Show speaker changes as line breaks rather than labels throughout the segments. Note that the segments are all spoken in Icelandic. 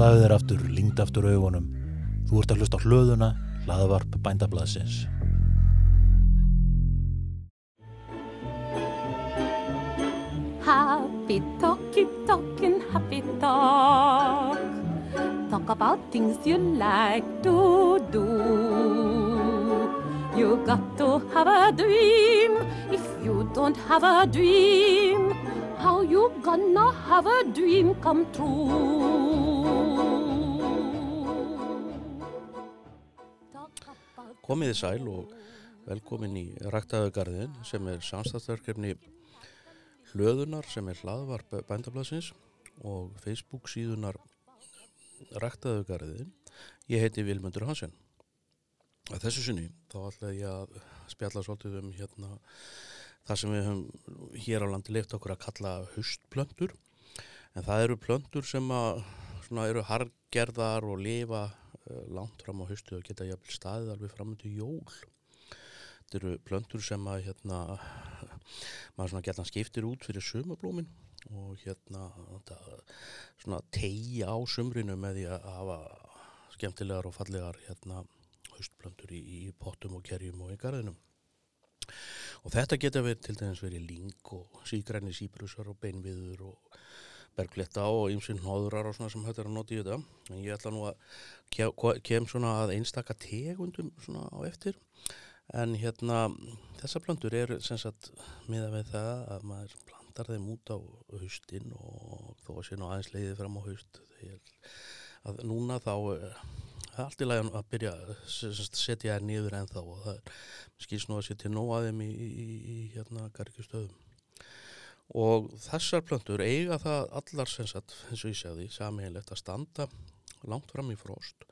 Slaðu þér aftur, lingd aftur augunum. Þú ert að hlusta á hlöðuna, hlaðavarp bændablaðsins.
Happy talky talking happy talk. Talk about things you like to do. You got to have a dream. If you don't have a dream, how you gonna have a dream come true?
Komiði sæl og velkomin í Ræktaðugarðin sem er samstæðsverkefni hlöðunar sem er hlaðvarp bændablasins og Facebook síðunar Ræktaðugarðin. Ég heiti Vilmundur Hansen. Að þessu sinni þá ætla ég að spjalla svolítið um hérna það sem við höfum hér á landi leift okkur að kalla hustplöntur en það eru plöntur sem að svona eru hargerðar og lifa langt fram á haustu og geta jafnvel staðið alveg fram til jól. Þetta eru plöntur sem að hérna maður svona geta skiptir út fyrir sumablómin og hérna þetta, svona tegja á sumrinu með því að hafa skemmtilegar og fallegar hérna haustplöntur í, í pottum og kerjum og í garðinum. Og þetta geta verið til dæmis verið ling og sígræni síbrusar og beinviður og bergletta og ymsinn hóðurar og svona sem hættir að nota í þetta. En ég ætla nú að ke- kem svona að einstaka tegundum svona á eftir. En hérna þessar plöntur eru sem sagt miða við það að maður plantar þeim út á haustin og þó að sé nú aðeins leiðið fram á haust. Að núna þá eh, það er allt í lagi að byrja að setja þær niður ennþá og það er skýrst nú að setja nóg að þeim í, í, í, í hérna gargistöðum. Og þessar plöntur eiga það allar sem sagt, eins og ég segði, samíðilegt að standa langt fram í frost.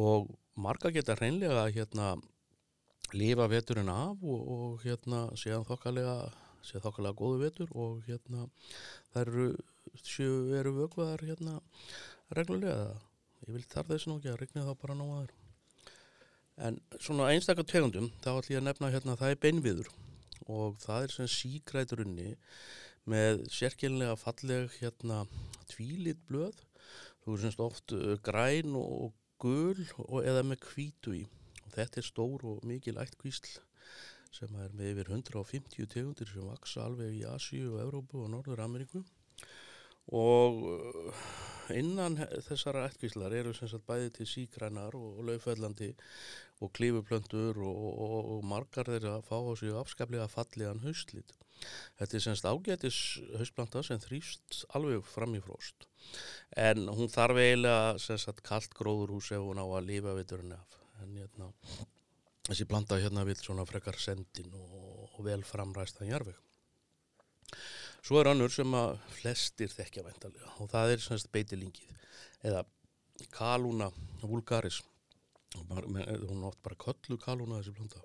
Og marga geta hreinlega hérna lifa veturinn af og, og hérna séðan þokkalega séð þokkalega góðu vetur og hérna þær eru, séu, eru vökvaðar hérna reglulega. Ég vil þar þessu nú ekki að regna þá bara nóg að þér en svona einstakar tegundum þá ætlum ég að nefna hérna það er beinviður. Og það er sem sígræturunni með sérkjörlega falleg hérna tvílit blöð. Þú er semst oft uh, græn og gul og eða með hvítu í. Og þetta er stór og mikil ættkvísl sem er með yfir 150 tegundir sem vaksa alveg í Asíu og Evrópu og Norður Ameríku og uh, innan þessara ættkvíslar eru sem sagt bæði til sígrænar og, laufellandi og klífuplöntur og, og, og margar þeirra fá á sig afskaplega fallegan haustlit. Þetta er semst ágætis haustplanta sem þrýst alveg fram í frost. En hún þarf eiginlega sem sagt kalt gróðurhús ef hún á að lifa viturinn af. En hérna þessi planta hérna vil svona frekar sendin og, og vel framræstan jarveg svo er önnur sem að flestir þekkja væntalega og það er sem sagt beitilingið eða kalúna vulgaris. Hún er oft bara köllu kalúna þessi planta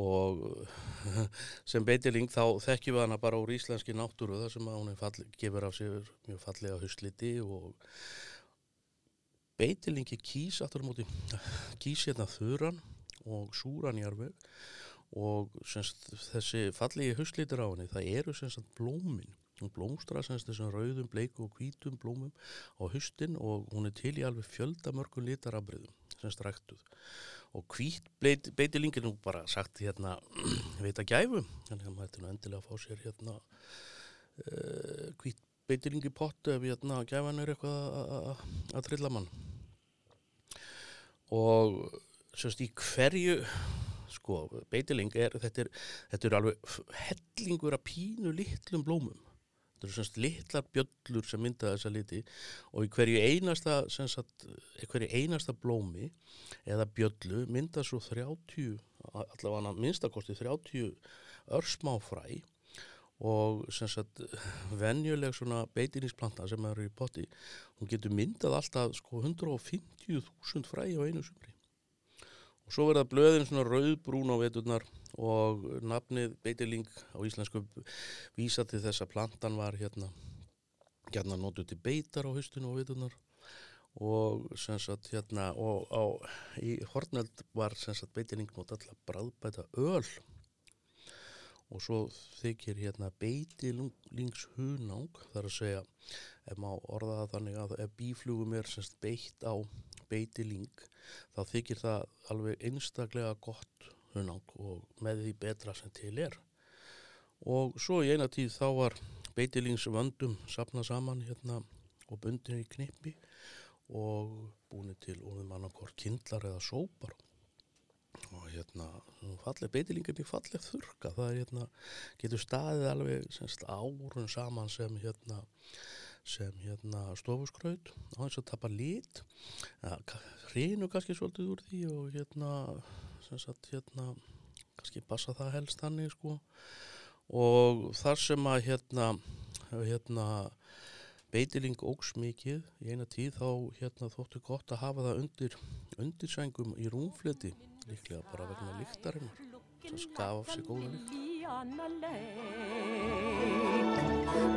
og sem beitiling þá þekkjum við hana bara úr íslenski náttúru þar sem hún falli, gefur af sér mjög fallega husliti og beitilingi kýs móti kýs hérna þuran og súran jarveg og semst, þessi fallegi huslitir á henni það eru semst blómin. Hún blómstra semst þessum rauðum, bleiku og hvítum blómum á hustin og hún er til í alveg fjölda mörgum litarabriðum semst ræktuð og hvít beit, beitiling er nú bara sagt hérna veita gæfu. Þannig að maður ætti nú endilega að fá sér hérna uh, hvít beitiling í pottu ef hérna gæfan er eitthvað að- að- að trilla mann. Og semst í hverju sko beitiling er þetta er, þetta er alveg hellingur af pínu litlum blómum þetta eru semst litlar bjöllur sem mynda þessa liti og í hverju einasta sagt, í hverju einasta blómi eða bjöllu mynda svo 30 allavega minnstakosti 30 örsmá fræ og sagt venjuleg svona beitiningsplanta sem eru í potti hún getur myndað alltaf sko 150.000 fræ á einu sumri og svo verða blöðin svona rauðbrún á veturnar og nafnið beitiling á íslensku vísa til þess að plantan var hérna hérna notuð til beitar á haustinu og veturnar. Og sem sagt hérna og á, í Hortnöld var sem sagt beitiling notað til að bráðbæta öl. Og svo þykir hérna beitilingshunang þar að segja ef maður orða það þannig að ef bíflugum er semst beitt á beitiling þá þykir það alveg einstaklega gott hunang og með því betra sem til er. Og svo í eina tíð þá var beitilingsvöndum sapnað saman hérna og bundin í knippi og búin til manna hvort kindlar eða sópar. Og hérna fallið beitilingin í fallið þurka það er hérna, getur staðið alveg semst árun saman sem hérna sem hérna stofuskraut á þess að tapa lit. Hreinu kannski svolítið úr því og hérna sem sagt hérna kannski passa það helst þannig sko. Og þar sem að hérna hérna beitiling ógs mikið í eina tíð þá hérna þóttu gott að hafa það undir undirsængum í rúmfleti líklega bara vegna líktarinnar sem skaf af sig góða líkt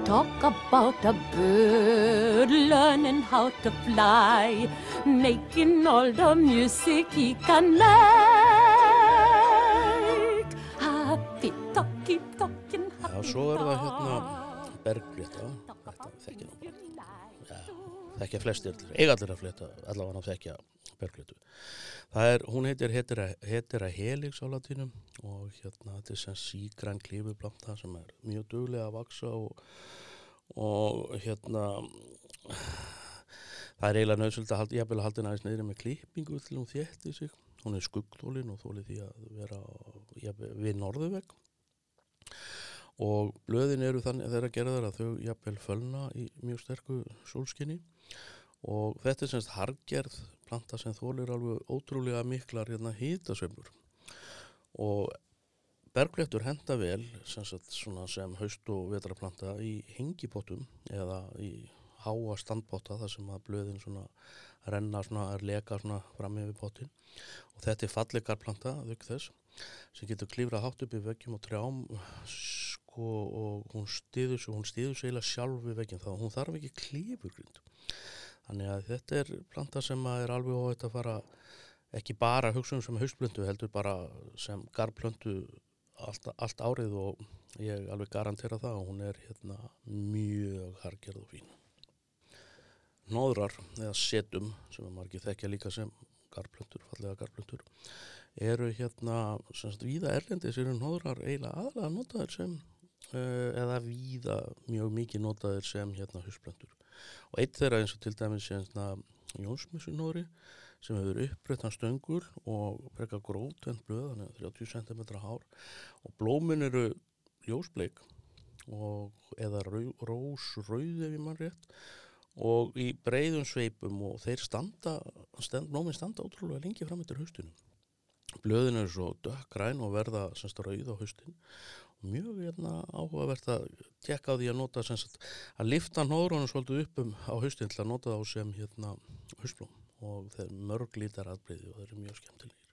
Talk about a bird learning how to fly, making all the music he can make. Happy talkie talking
Já, svo er það hérna bergflétta, þetta þekkja nú bara, já, þekkja flestir, eiga allir að flétta, allavega að þekkja bergfléttu. Það er, hún heitir hetera, helix á latínum og hérna þetta er sem sígræn klífuplanta sem er mjög duglega að vaksa og, og hérna það er eiginlega nöðsöld að halda, ég vil halda næst neyri með klippingu til hún þétti sig. Hún er skuggdólin og þólið því að vera jafnvel, við norðuvegg og blöðin eru þannig þeirra gerðar að þau jafnvel fölna í mjög sterku sólskinni og þetta er semst hargerð planta sem þólir alveg ótrúlega miklar hérna hýtasveimur og bergléttur henda vel sem, sagt, sem haust og vetraplanta í hengipottum eða í háa standpotta þar sem að blöðin svona renna svona, er leka svona fram yfir pottin og þetta er fallegarplanta þau þess sem getur klífrað hátt upp í veggjum og trjám sko og hún stiður sig, hún stiður sig eða sjálf við veggjum þá hún þarf ekki klífurgrind þannig að þetta er planta sem er alveg óvægt að fara ekki bara hugsa um sem haustblöndu heldur bara sem garblöndu allt, allt árið og ég alveg garantera það og hún er hérna mjög hargerð og fín. Nóðrar eða setum sem er margir þekkja líka sem garblöndur, fallega garblöndur eru hérna sem sagt víða erlendis eru nóðrar eiginlega aðlega notaður sem uh, eða víða mjög mikið notaður sem hérna haustblöndur og eitt þeirra eins og til dæmis hérna Jónsmessunóri sem hefur upprættan stöngur og brekka grótend blöð, þannig að 30 cm hár og blómin eru ljósbleik og eða rósrauð ef ég mann rétt og í breyðum sveipum og þeir standa, stand, blómin standa ótrúlega lengi fram eftir haustunum. Blöðin eru svo dökkgræn og verða semst rauð á haustin. Og mjög hérna, áhugavert að tekka á því að nota semst að lifta nóðrónu svolítið upp um á haustin til að nota þá sem hérna hausblóm. Og þeir mörg lítar aðbreyði og þeir eru mjög skemmtilegir.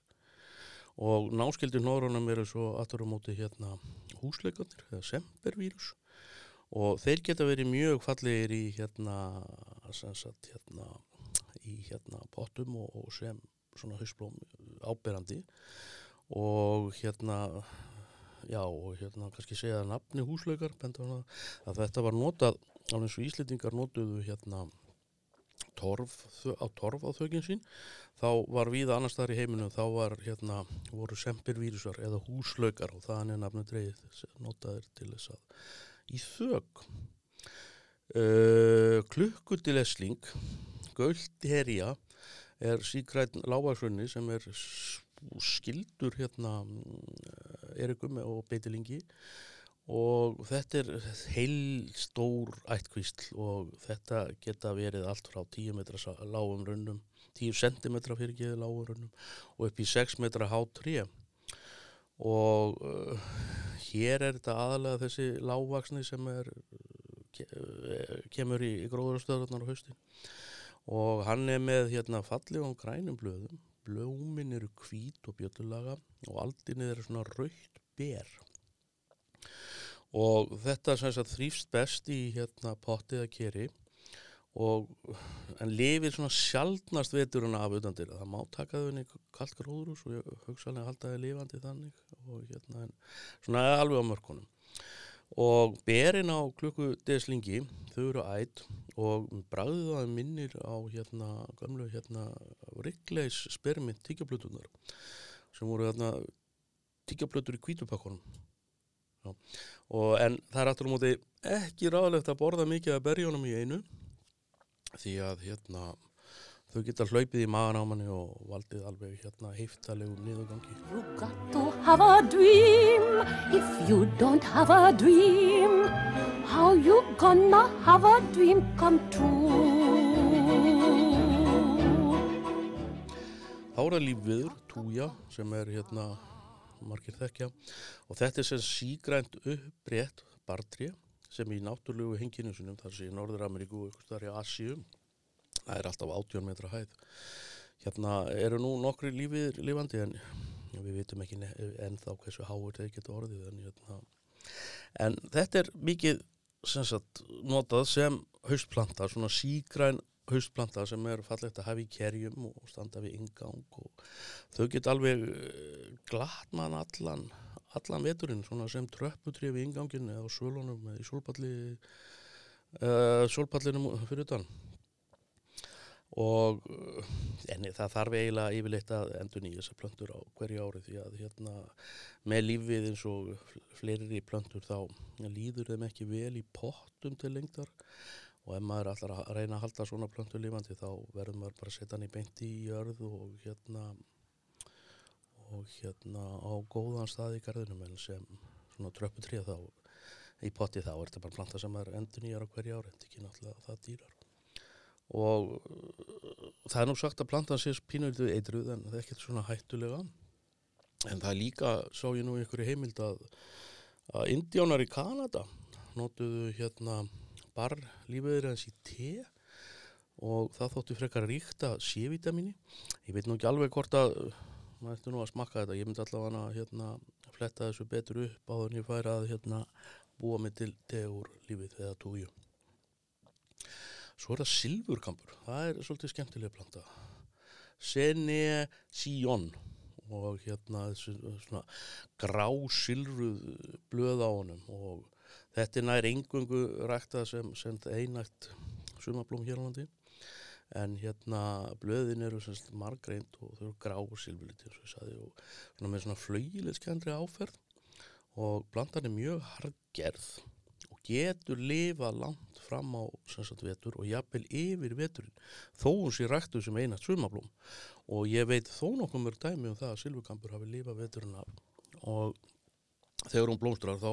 Og náskildi nóðrónum eru svo aftur á móti hérna húsleikandir eða sempervírus. Og þeir geta verið mjög fallegir í hérna, sagt, hérna í hérna pottum og, og sem svona hausblóm áberandi. Og hérna já og hérna kannski segja að nafni húslaukar að þetta var notað á eins og íslitingar notuðu hérna torf, á torf á þögin sín þá var við annars þar í heiminum þá var hérna voru sempirvírusar eða húslaukar og það er nafnu dreigð notaður til þess að í þög uh, klukkutilesling Göldi herja er síkræn lágarsvönni sem er skildur hérna Erikum og Beitilingi og þetta er heil stór ættkvísl og þetta geta verið allt frá 10 metra lágum runnum 10 cm fyrir geði lágum runnum og upp í 6 metra há 3 og uh, hér er þetta aðalega þessi lágvaksni sem er ke kemur í, í gróðurstöðurnar á haustin og hann er með hérna fallið á grænum blöðum. Blómin eru hvít og bjötulaga og aldinni eru svona raukt ber. Og þetta þrýfst best í hérna pottið að keri. Og en lifir svona sjaldnast veturinn af utandir það má taka þau í kallt gróðrús og hugsaðlega halda þau lifandi þannig og hérna svona alveg á mörkunum og berin á klukku deslingi þau eru ætt og bræðið það minnir á hérna gamlu hérna Rickleys spermint tíkjablutunar sem voru hérna tíkjablutur í kvítupakkonum en það er aftur á móti ekki ráðlegt að borða mikið af berjónum í einu því að hérna þau geta hlaupið í magan á manni og valdið alveg hérna heiftalegum niðurgangi
You got to have a dream. If you don't have a dream, how you gonna have a dream come true?
Þá er það lífviður, túja, sem er hérna margir þekkja og þetta er sem sígrænt uppbreytt bartrið sem í náttúrlegu henginu sinum, þar sé í Norður-Ameríku og eitthvað þar í Asíu, það er alltaf 18 metra hæð. Hérna eru nú nokkri lífið lifandi en við vitum ekki ennþá hversu háur þeir geta orðið en, hérna. en þetta er mikið sem sagt, notað sem haustplanta, svona sígræn haustplanta sem er fallegt að hafa í kerjum og standa við ingang og þau get alveg eh, glatt mann allan allan veturinn svona sem tröpputrið við ingangin eða á svölunum eða í sólpalli uh, sólpallinum fyrir utan og uh, en það þarf eiginlega yfirleitt að endur nýja þessar plöntur á hverju ári því að hérna með lífið eins og fleiri plöntur þá líður þeim ekki vel í pottum til lengdar. Og ef maður allar að reyna að halda svona plöntur lífandi þá verður maður bara að setja hann í beinti í jörð og hérna og hérna á góðan stað í garðinum. En sem svona tröpputrið þá í potti þá er þetta bara planta sem er endur nýjar á hverju ári en ekki náttúrulega það dýrar og uh, það er nú sagt að plantan sé pínulegu eitruð en það er ekkert svona hættulega. En það er líka, sá ég nú einhverju heimild að, að indjánar í Kanada notuðu hérna bar lífiður hans í te og það þóttu frekar ríkta C-vitamini ég veit nú ekki alveg hvort að maður ætti nú að smakka þetta, ég myndi allavega að hérna, fletta þessu betur upp áður en ég færi að hérna, búa mig til te úr lífið eða túju Svo er það silfurkampur, það er svolítið skemmtilega planta. Sene Sion og hérna svona grá silruð blöð á honum og þetta er nær engungu ræktað sem, sem einægt sumablóm hér á landi. En hérna blöðin eru semst margreint og þau eru grá silfurliti og svona með svona flaugilegskendri áferð. Og plantan er mjög hargerð getur lifað langt fram á sagt, vetur og jafnvel yfir veturinn þó hún sé ræktu sem einast sumablóm og ég veit þó nokkuð mörg dæmi um það að silfurkampur hafi lifað veturinn af. Og þegar hún blómstrar þá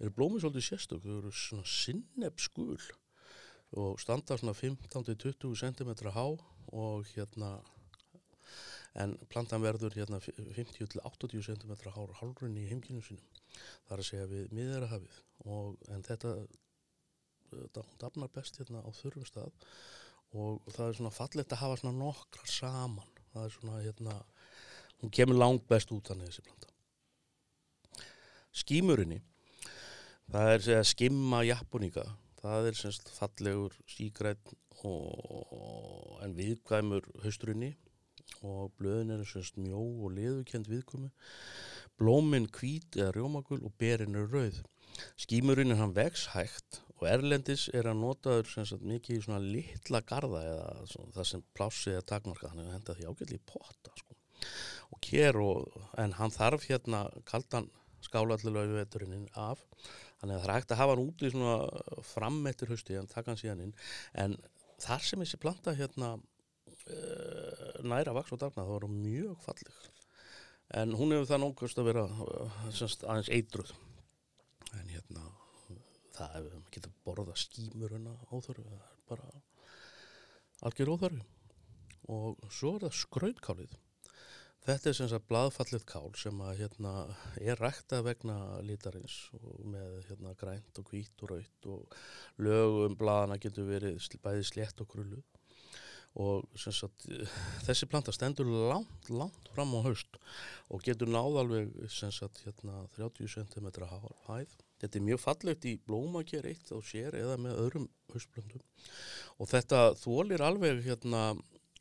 eru blómið svolítið sérstök þau eru svona sinnebskul og standa svona 15-20 cm há og hérna en plantan verður hérna 50-80 cm hár hálfrunni í heimkynum sínum. Þar að segja við miðarahafið og en þetta þetta dafnar best hérna á þurfum stað og það er svona fallegt að hafa svona nokkrar saman. Það er svona hérna hún kemur langt best út hann þessi planta. Skímurinni það er segja skimma japoníka. Það er semst fallegur sígrætt og, en viðkvæmur haustrunni og blöðin eru semst mjó og leðukend viðkvæmu blóminn hvít eða rjómagul og berin eru rauð. Skímurinn er hann vex hægt og erlendis er hann notaður sagt mikið í svona litla garda eða svona, það sem plássið er takmarka hann er henda því ágætli í potta sko. og kér og en hann þarf hérna kaldan skálallulega veturinn af. Þannig að það er hægt að hafa hann úti svona frammettir hausti en taka hann síðan inn. En þar sem þessi planta hérna næra vaks og dagna er hún mjög falleg. En hún hefur það nógust að vera uh, semst, aðeins eitruð. En hérna það hefur maður getað borða skímuruna óþörfu, það er bara algjör óþörfu og svo er það skrautkálið. Þetta er sem sagt blaðfallið kál sem að hérna er ræktað vegna lítarins og með hérna grænt og hvít og raut og lögum blaðana getur verið bæði slétt og krullu og sagt þessi planta stendur langt, langt fram á haust og getur náð alveg sagt hérna 30 cm hæð. Þetta er mjög fallegt í blómaker eitt á sér eða með öðrum haustblöndum og þetta þólir alveg hérna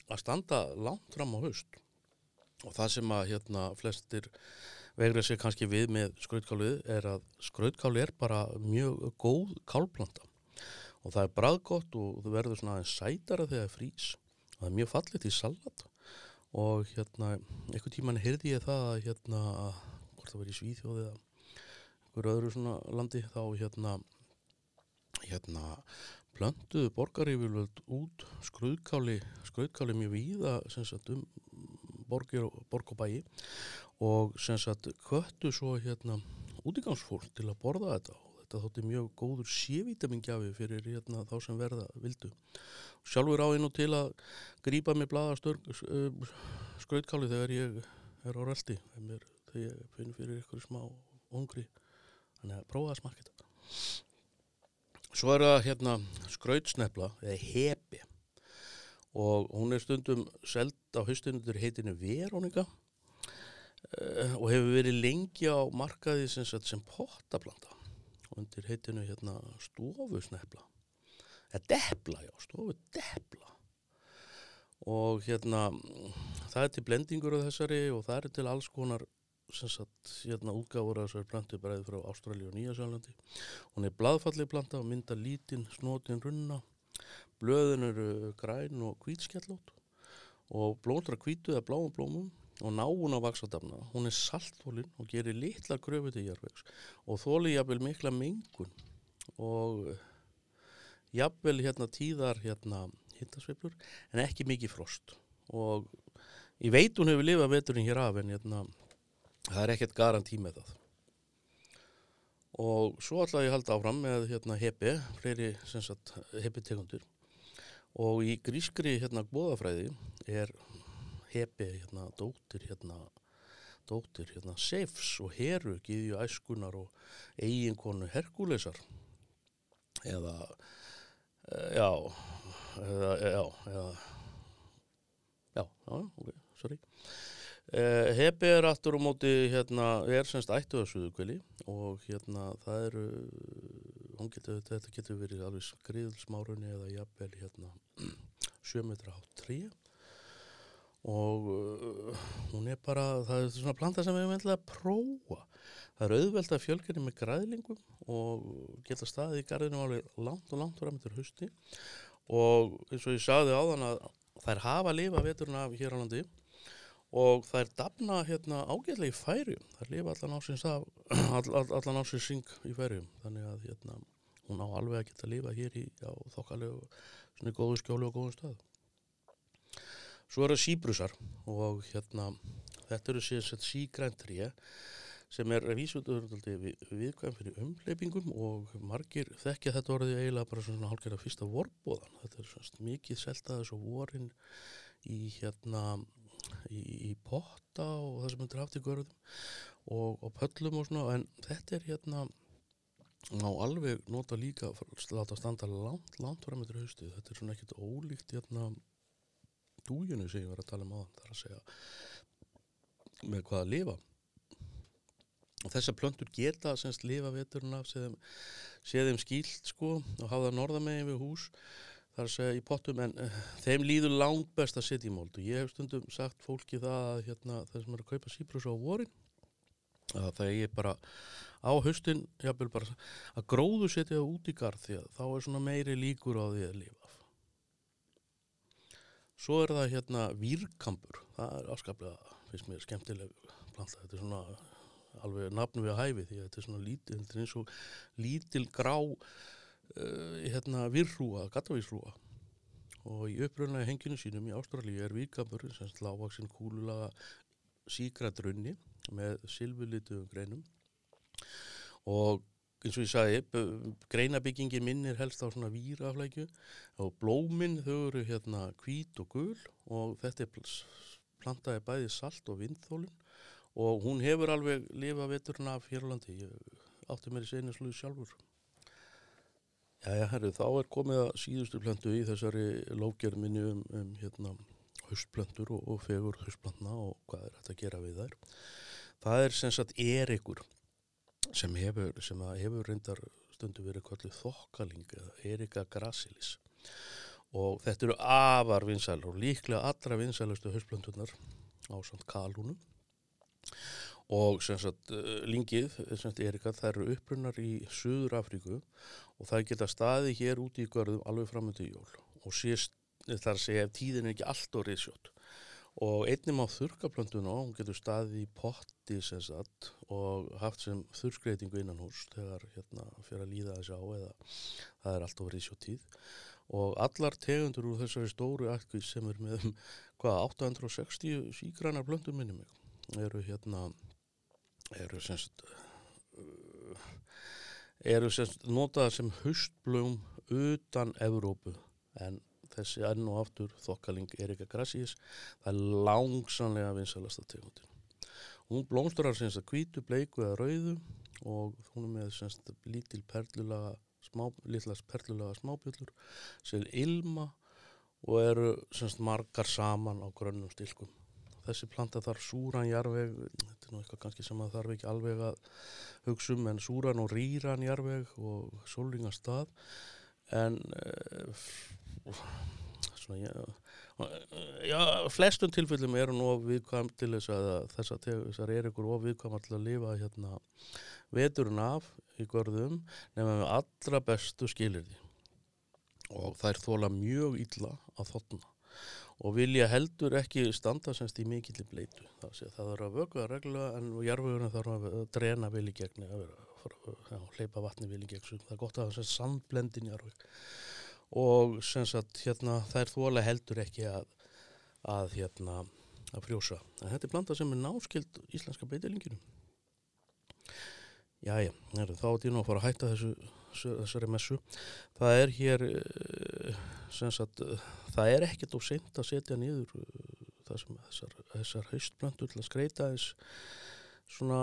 að standa langt fram á haust. Og það sem að hérna flestir vegra sig kannski við með skrautkálið er að skrautkáli er bara mjög góð kálplanta og það er bræðgott og það verður svona aðeins sætara þegar það frýs. Og það er mjög fallit í salat. Og hérna einhvern tíman heyrði ég það að hérna hvort það verið í Svíþjóði eða einhverju öðru svona landi þá hérna hérna plönduðu borgarífjölvöld út skrauðkáli skrauðkáli mjög víða sagt um borg og bæi. Og sem sagt köttu svo hérna útigangsfólk til að borða þetta þetta þótti mjög góður sévítamingjafi fyrir hérna þá sem verða vildu. Sjálfur á einu til að grípa með blaða skrauðkáli þegar ég er á röldi þegar ég finn fyrir ykkur smá ungri. Þannig að prófa að smakka þetta. Svo er það hérna skrautsnefla eða hepi. Og hún er stundum seld á haustunundur heitinu Verónika uh, og hefur verið lengi á markaði sem, sem pottaplanta. og undir heitinu hérna stofusnefla eða depla, já, stofu depla og hérna það er til blendingur á þessari og það er til alls konar sem sagt, hérna útgáður að þessari plantu bræði frá Ástralja og Nýjasjálandi hún er bladfallið planta og mynda lítinn snotin runna. Blöðin eru græn og hvítskjallót og blóndra hvítu eða bláum blómum og náun á vaksadamna. Hún er saltþólinn og gerir litla gröfu til jarvegs og þóli jafnvel mikla mengun og jafnvel hérna tíðar hérna hittasveiflur en ekki mikið frost. Og ég veit hún hefur lifað veturinn hér af en hérna það er ekkert garantí með það. Og svo ætla ég að halda áfram með hérna hepi, fleiri hepi tegundur og í grískri hérna góðafræði er hepi hérna dóttir hérna dóttir hérna Seifs og Heru giðju æskunar og eiginkonu Herkulesar. Eða já eða já eða já, já, ok, sorry. Uh, Hepi er aftur á móti hérna, er semst ættu að suðukveli og hérna það eru getur, þetta getur verið alveg skriðsmárunni eða jafnvel hérna 7 metra á 3 og uh, hún er bara, það er svona planta sem við erum að prófa. Það er auðvelt að fjölgjörni með græðlingum og geta staðið í garðinu alveg langt og langt fram til hausti og eins og ég sagði á þann að þær hafa lifa veturna af hér á landi og þær dafna hérna ágætlega í færium. Þær lifa allan ásins af, all, all, allan ásins syng í færium þannig að hérna hún á alveg að geta lifa hér í þokkalegu svona góðu skjólu og góðum stað. Svo eru síbrusar og hérna þetta eru síðan sígræntrið sem er vísutur viðkvæm fyrir umleipingum og margir þekkja þetta orðið eiginlega bara svona hálfgerða fyrsta vorbóðan. Þetta er svona mikið seltaðis og vorin í hérna í, í potta og það sem er draft í görðum og, og pöllum og svona en þetta er hérna á alveg nota líka láta standa langt, langt fram þetta haustu. Þetta er svona ekkit ólíkt hérna dújunu sem ég var að tala um aðan þar að segja með hvað að lifa. Og þessar plöntur geta semst lifa veturinn af séðum, séðum skýlt sko og hafa það norðamegin við hús þar að segja í pottum en uh, þeim líður langt best að setja í mold. Og ég hef stundum sagt fólki það að hérna, það sem er að kaupa síbrus á vorin að það er bara á höstin bara að gróðu setja það út í garð því að þá er svona meiri líkur á því að lifa Svo er það hérna výrkampur, það er afskaplega, finnst mér, skemmtileg planta, þetta er svona alveg nafn við að hæfi því að þetta er svona lítil, þetta er eins og lítil grá uh, hérna virrúa, gattavísrúa og í uppröðunlega henginu sínum í Ástralíu er výrkampur sem slávaksinn kúlulaga síkradrunni með silvulituðum greinum. Og eins og ég sagði, greinabyggingin minn er helst á svona výraflækju og blóminn þau eru hérna hvít og gul og þetta er plantaði bæði salt og vindþólin og hún hefur alveg lifað veturna af Hérlandi ég átti mér í segni sluðu sjálfur. Jæja, herru, þá er komið að síðustu plöntu í þessari lókjörn minni um, um hérna haustplöntur og, og fegur haustplantna og hvað er þetta að gera við þær. Það er sem sagt erikur sem hefur, sem hefur reyndar stundu verið kvöldu þokkaling Erika Grasilis. Og þetta eru afar vinsælar og líklega allra vinsælustu hausplöntunar á samt kalúnum. Og sem sagt eh, lingið, sem sagt Erika, það eru upprunnar í Suður Afríku og það geta staði hér úti í görðum alveg framöndi jól. Og síðast þar segja tíðin er ekki allt og riðsjótt og einnig má þurkaplöntuna hún getur staðið í potti sem sagt og haft sem þurrskreitingu innan hús þegar hérna fyrir að líða þessi á eða það er allt og riðsjótt tíð. Og allar tegundur úr þessari stóru akkvís sem er með hvað 860 sígrænar plöntur minni mig eru hérna eru semst eru semst notaða sem haustblóm utan Evrópu en þessi enn og aftur þokkaling Erika Grassís það er langsanlega vinsalasta tegundin. Hún blómstrar semst að kvítu, bleiku eða rauðu og hún er með semst lítil perlulaga smá, litlas perlulaga smábjöllur sem ilma og eru semst margar saman á grönnum stilkum. Þessi planta þarf súran jarveg þetta er nú eitthvað kannski sem að þarf ekki alveg að hugsa um en súran og rýran jarveg og sólringastad en uh, svona já, já, flestum tilfellum eru nú viðkvæm til þess að þessar, þessar er ykkur of viðkvæm alltaf að lifa hérna veturinn af í görðum nefnum við allra bestu skilirði og þær þóla mjög illa að þotna og vilja heldur ekki standa semst í mikill bleitu. Það, sé, það er að vöka reglulega en jarfugurinn þarf að drena vel í gegni, að vera, að hleypa vatni vel í gegn. Það er gott að það er sandblendin jarfug og semst að hérna, er þóla heldur ekki að, að, hérna, að frjósa. En þetta er blanda sem er náskild íslenska beitilinginu. Jæja, þá er þetta nú að fara að hætta þessu, þessari messu. Það er hér, sagt, það er ekkert og seint að setja það sem þessar, þessar haustblöndur til að skreita þess svona,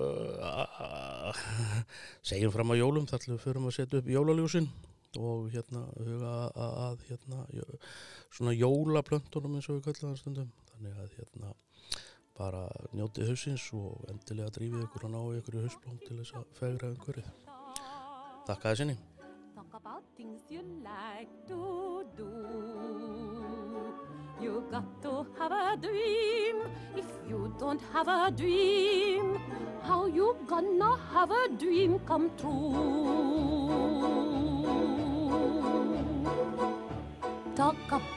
uh, segjum fram á jólum þar til við förum að setja upp jólaljósin og hérna huga að, að hérna, svona jólaplöntunum eins og við kallaðum stundum. Þannig að hérna bara njótið hausins og endilega drífið ykkur að ná ykkur í hausblóm til þess að fegra einhverju. Takk að þessinni.
Talk about things you like to do. You got to have a dream. If you don't have a dream, how you gonna have a dream come true?